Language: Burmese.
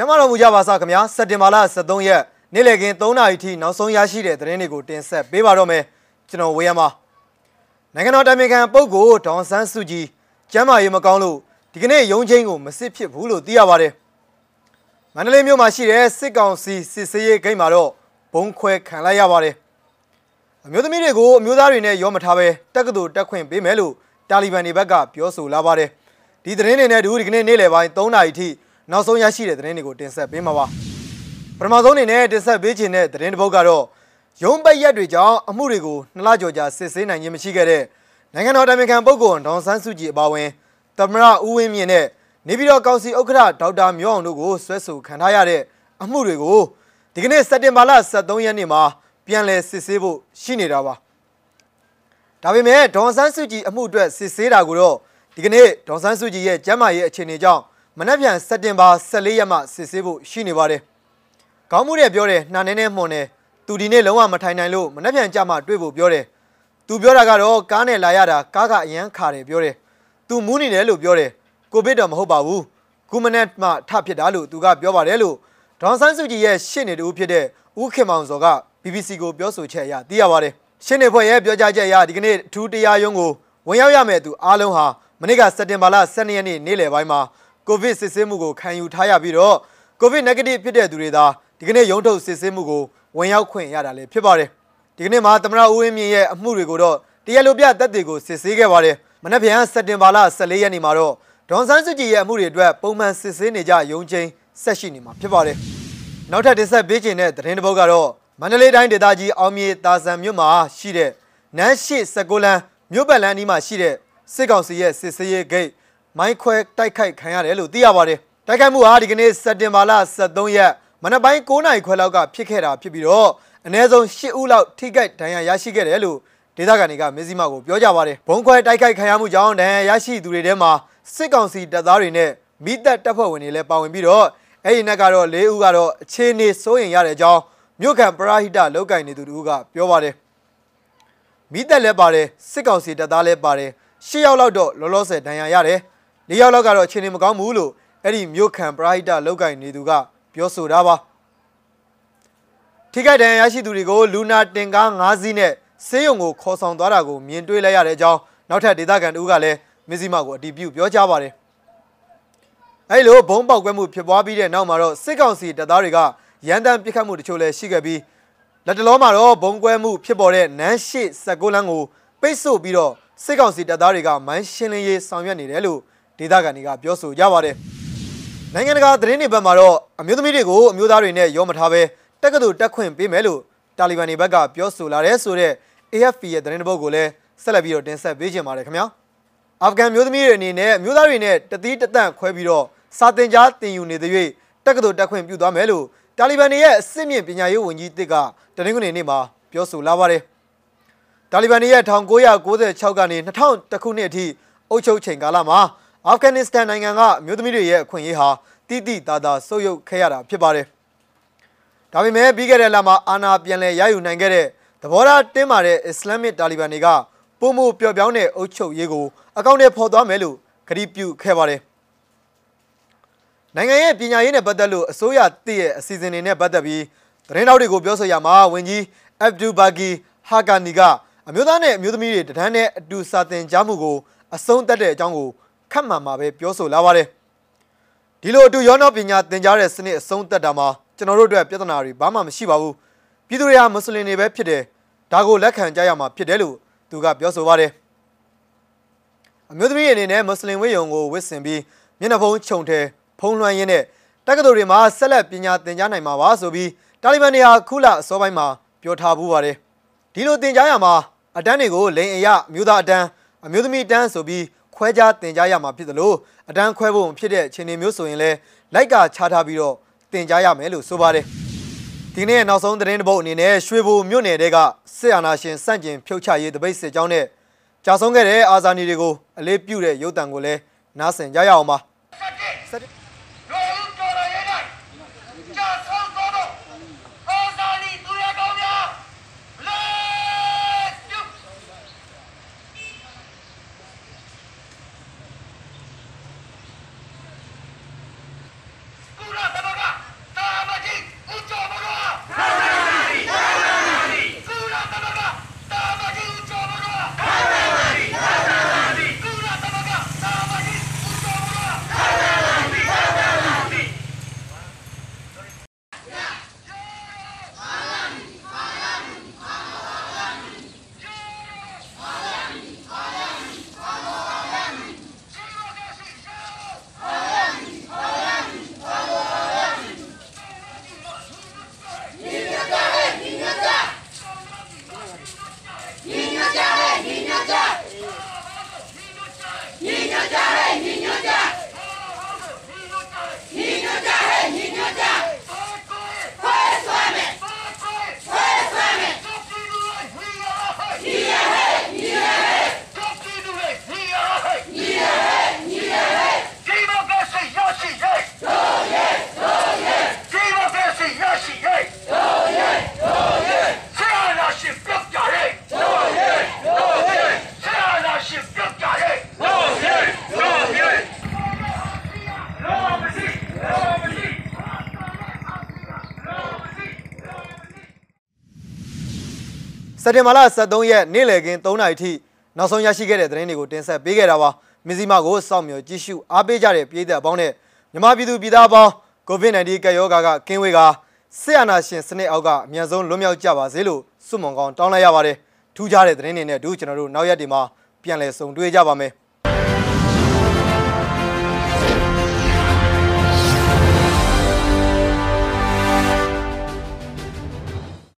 ကျမတော်မူကြပါစခင်ဗျာစက်တင်ဘာလ23ရက်နေ့လည်ခင်း3နာရီထိနောက်ဆုံးရရှိတဲ့သတင်းတွေကိုတင်ဆက်ပေးပါတော့မယ်ကျွန်တော်ဝေယံပါနိုင်ငံတော်တိုင်ပင်ခံပုဂ္ဂိုလ်ဒေါန်ဆန်းစုကြည်ကျမ်းမာရေးမကောင်းလို့ဒီကနေ့ရုံးချင်းကိုမစစ်ဖြစ်ဘူးလို့သိရပါတယ်မန္တလေးမြို့မှာရှိတဲ့စစ်ကောင်စီစစ်ဆေးရေးဂိတ်မှာတော့ဘုံခွဲခံလိုက်ရပါတယ်အမျိုးသမီးတွေကိုအမျိုးသားတွေနဲ့ရောမထားပဲတက္ကသိုလ်တက်ခွင့်ပေးမယ်လို့တာလီဘန်တွေဘက်ကပြောဆိုလာပါတယ်ဒီသတင်းတွေနဲ့တူဒီကနေ့နေ့လယ်ပိုင်း3နာရီထိ နောက်ဆုံးရရှိတဲ့သတင်းတွေကိုတင်ဆက်ပေးမှာပါပထမဆုံးအနေနဲ့တင်ဆက်ပေးခြင်းတဲ့သတင်းတစ်ပုဒ်ကတော့ရုံးပိတ်ရက်တွေကြောင့်အမှုတွေကိုနှစ်လကျော်ကြာစစ်ဆေးနိုင်ခြင်းမရှိခဲ့တဲ့နိုင်ငံတော်တိုင်ပင်ခံပုဂ္ဂိုလ်ဒေါန်ဆန်းစုကြည်အပါအဝင်သမရဦးဝင်းမြင့်နဲ့နေပြည်တော်ကောင်စီဥက္ကဋ္ဌဒေါက်တာမျိုးအောင်တို့ကိုဆွဲဆိုခံထားရတဲ့အမှုတွေကိုဒီကနေ့စက်တင်ဘာလ23ရက်နေ့မှာပြန်လည်စစ်ဆေးဖို့ရှိနေတာပါဒါပေမဲ့ဒေါန်ဆန်းစုကြည်အမှုအတွက်စစ်ဆေးတာကိုတော့ဒီကနေ့ဒေါန်ဆန်းစုကြည်ရဲ့ကျမ်းမာရေးအခြေအနေကြောင့် မနက်ဖြန်စက်တင်ဘာ14ရက်မှစစ်ဆေးဖို့ရှိနေပါတယ်။ခေါင်းမှုတဲ့ပြောတယ်နှာနေနဲ့မှုန်တယ်သူဒီနေ့လုံးဝမထိုင်နိုင်လို့မနှက်ပြန်ကြမှတွေ့ဖို့ပြောတယ်။သူပြောတာကတော့ကားနဲ့လာရတာကားကအရန်ခါတယ်ပြောတယ်။သူမူးနေတယ်လို့ပြောတယ်။ကိုဗစ်တော့မဟုတ်ပါဘူး။ကုမနက်မှထဖြစ်တာလို့သူကပြောပါတယ်လို့ဒေါန်ဆန်းစုကြည်ရဲ့ရှင့်နေတူဖြစ်တဲ့ဦးခင်မောင်စောက BBC ကိုပြောဆိုချက်အရသိရပါတယ်။ရှင့်နေဖွဲ့ရဲ့ပြောကြားချက်အရဒီကနေ့ထူးတရားရုံးကိုဝင်ရောက်ရမယ့်သူအားလုံးဟာမနေ့ကစက်တင်ဘာလ12ရက်နေ့နေ့လယ်ပိုင်းမှာ ကိုဗစ်စစ်ဆေးမှုကိုခံယူထားရပြီးတော့ကိုဗစ် negative ဖြစ်တဲ့သူတွေသာဒီကနေ့ရုံးထုတ်စစ်ဆေးမှုကိုဝင်ရောက်ခွင့်ရတာလည်းဖြစ်ပါတယ်ဒီကနေ့မှာသမရဦးဝင်းမြင့်ရဲ့အမှုတွေကိုတော့တရားလိုပြသက်တွေကိုစစ်ဆေးခဲ့ပါတယ်မနေ့ပြန်စက်တင်ဘာလ14ရက်နေ့မှာတော့ဒေါန်ဆန်းစုကြည်ရဲ့အမှုတွေအတွက်ပုံမှန်စစ်ဆေးနေကြရုံးချင်းဆက်ရှိနေမှာဖြစ်ပါတယ်နောက်ထပ်တင်ဆက်ပေးခြင်းတဲ့သတင်းတစ်ပုဒ်ကတော့မန္တလေးတိုင်းဒေသကြီးအောင်မြေတာဆန်မြို့မှာရှိတဲ့နန်းရှိစကိုလန်မြို့ပတ်လန်းဒီမှာရှိတဲ့စစ်ကောင်စီရဲ့စစ်ဆေးရေးဂိတ် မိုင်းခွဲတိုက်ခိုက်ခံရတယ်လို့သိရပါတယ်တိုက်ခိုက်မှုဟာဒီကနေ့စက်တင်ဘာလ23ရက်မနက်ပိုင်း9နာရီခွဲလောက်ကဖြစ်ခဲ့တာဖြစ်ပြီးတော့အနည်းဆုံး10ဦးလောက်ထိခိုက်ဒဏ်ရာရရှိခဲ့တယ်လို့ဒေသခံတွေကမဇီမာကိုပြောကြပါတယ်ဘုံခွဲတိုက်ခိုက်ခံရမှုကြောင့်ဒဏ်ရာရရှိသူတွေထဲမှာစစ်ကောင်စီတပ်သားတွေနဲ့မိသက်တပ်ဖွဲ့ဝင်တွေလည်းပါဝင်ပြီးတော့အဲ့ဒီနဲ့ကတော့၄ဦးကတော့အခြေအနေစိုးရင်ရတဲ့အကြောင်းမြို့ခံပရာဟိတလောက်ကင်နေသူတို့ကပြောပါတယ်မိသက်လည်းပါတယ်စစ်ကောင်စီတပ်သားလည်းပါတယ်၈ယောက်လောက်တော့လောလောဆယ်ဒဏ်ရာရတယ် ၄ယောက်လောက်ကတော့အခြေအနေမကောင်းဘူးလို့အဲ့ဒီမြို့ခံပရာဟိတလောက်ကင်နေသူကပြောဆိုတာပါထိခိုက်ဒဏ်ရာရရှိသူတွေကိုလူနာတင်ကား၅စီးနဲ့ဆေးရုံကိုခေါ်ဆောင်သွားတာကိုမြင်တွေ့လိုက်ရတဲ့အကြောင်းနောက်ထပ်ဒေသခံတို့ကလည်းမစ္စည်းမကိုအတီးပြုပြောကြားပါတယ်အဲ့လိုဘုံပေါက်ကွဲမှုဖြစ်ပွားပြီးတဲ့နောက်မှာတော့စစ်ကောင်စီတပ်သားတွေကရန်တမ်းပစ်ခတ်မှုတချို့လည်းရှိခဲ့ပြီးလက်တလုံးမှာတော့ဘုံကွဲမှုဖြစ်ပေါ်တဲ့နန်းရှိ16လမ်းကိုပိတ်ဆို့ပြီးတော့စစ်ကောင်စီတပ်သားတွေကမိုင်းရှင်းလင်းရေးဆောင်ရွက်နေတယ်လို့ ဒေသခံတွေကပြောဆိုကြပါတယ်။နိုင်ငံတကာသတင်းတွေဘက်မှာတော့အမျိုးသမီးတွေကိုအမျိုးသားတွေနဲ့ရောမထားဘဲတက္ကသိုလ်တက်ခွင့်ပေးမယ်လို့တာလီဘန်တွေဘက်ကပြောဆိုလာတဲ့ဆိုတဲ့ AFP ရဲ့သတင်းတစ်ပုဒ်ကိုလည်းဆက်လက်ပြီးတော့တင်ဆက်ပေးကြပါရခင်ဗျာ။အာဖဂန်မျိုးသမီးတွေအနေနဲ့အမျိုးသားတွေနဲ့တသီးတသန့်ခွဲပြီးတော့စာတင်ကြားတင်ယူနေတဲ့၍တက္ကသိုလ်တက်ခွင့်ပြုသွားမယ်လို့တာလီဘန်တွေရဲ့အစစ်မြင့်ပညာရေးဝန်ကြီးတစ်ကတနင်္ဂနွေနေ့မှာပြောဆိုလာပါတယ်။တာလီဘန်တွေရဲ့1996ကနေ2000ခုနှစ်အထိအုပ်ချုပ်ချိန်ကာလမှာ အာဖဂန်နစ္စတန်နိုင်ငံကအမျိုးသမီးတွေရဲ့အခွင့်အရေးဟာတိတိတသာဆုပ်ယုပ်ခဲ့ရတာဖြစ်ပါတယ်။ဒါပေမဲ့ပြီးခဲ့တဲ့လမှာအာဏာပြန်လည်ရယူနိုင်ခဲ့တဲ့သဘောထားတင်းမာတဲ့အစ္စလာမစ်တာလီဘန်တွေကပုံမှုပျော့ပြောင်းတဲ့အုပ်ချုပ်ရေးကိုအကောင့်ထဲပေါ်သွားမယ်လို့ကတိပြုခဲ့ပါတယ်။နိုင်ငံရဲ့ပညာရေးနဲ့ပတ်သက်လို့အစိုးရတည်ရဲ့အစီအစဉ်တွေနဲ့ပတ်သက်ပြီးသတင်းတော်တွေကိုပြောဆိုရမှာဝန်ကြီးအဗ်ဒူဘာဂီဟာကာနီကအမျိုးသားနဲ့အမျိုးသမီးတွေတန်းနဲ့အတူစာသင်ကြားမှုကိုအဆုံးသတ်တဲ့အကြောင်းကို ခက်မှန်မှာပဲပြောဆိုလာပါတယ်ဒီလိုအတူရောနောပညာသင်ကြားတဲ့စနစ်အဆုံးသတ်တာမှာကျွန်တော်တို့အတွက်ပြဿနာတွေဘာမှမရှိပါဘူးပြည်သူတွေဟာမွတ်စလင်တွေပဲဖြစ်တယ်ဒါကိုလက်ခံကြရမှာဖြစ်တယ်လို့သူကပြောဆိုပါတယ်အမျိုးသမီးအနေနဲ့မွတ်စလင်ဝိယုံကိုဝစ်ဆင်ပြီးမျက်နှာဖုံးခြုံထဲဖုံးလွှမ်းရင်းနဲ့တက္ကသိုလ်တွေမှာဆက်လက်ပညာသင်ကြားနိုင်မှာပါဆိုပြီးတာလီဘန်တွေဟာခုလအစောပိုင်းမှာပြောထားဘူးပါတယ်ဒီလိုသင်ကြားရမှာအတန်းတွေကိုလိန်အရမျိုးသားအတန်းအမျိုးသမီးအတန်းဆိုပြီး ခွဲခြားတင် जा ရမှာဖြစ်သလိုအတန်းခွဲဖို့ဖြစ်တဲ့အခြေအနေမျိုးဆိုရင်လည်းလိုက်ကခြားထားပြီးတော့တင် जा ရမယ်လို့ဆိုပါတယ်ဒီနေ့နောက်ဆုံးသတင်းတစ်ပုဒ်အနေနဲ့ရွှေဘိုမြို့နယ်တဲကစစ်အာဏာရှင်စန့်ကျင်ဖြုတ်ချရေးတပိတ်စစ်ကြောင်းနဲ့ကြာဆုံးခဲ့တဲ့အာဇာနည်တွေကိုအလေးပြုတဲ့ရုပ်တံကိုလည်းနားဆင်ကြရအောင်ပါ က်တင်ဘာလ23ရက်နေ့လည်ခင်း3နာရီထိနောက်ဆုံးရရှိခဲ့တဲ့သတင်းတွေကိုတင်ဆက်ပေးခဲ့တာပါမဇီမာကိုစောင့်မျှော်ကြည့်ရှုအားပေးကြတဲ့ပြည်သက်အပေါင်းနဲ့မြန်မာပြည်သူပြည်သားအပေါင်း COVID-19 ကပ်ရောဂါကကင်းဝေးကဆီယနာရှင်စနစ်အောက်ကအမြန်ဆုံးလွတ်မြောက်ကြပါစေလို့စွတ်မွန်ကောင်းတောင်းလိုက်ရပါတယ်ထူးခြားတဲ့သတင်းတွေနဲ့အတူကျွန်တော်တို့နောက်ရက်ဒီမှာပြန်လည်ဆုံတွေ့ကြပါမယ်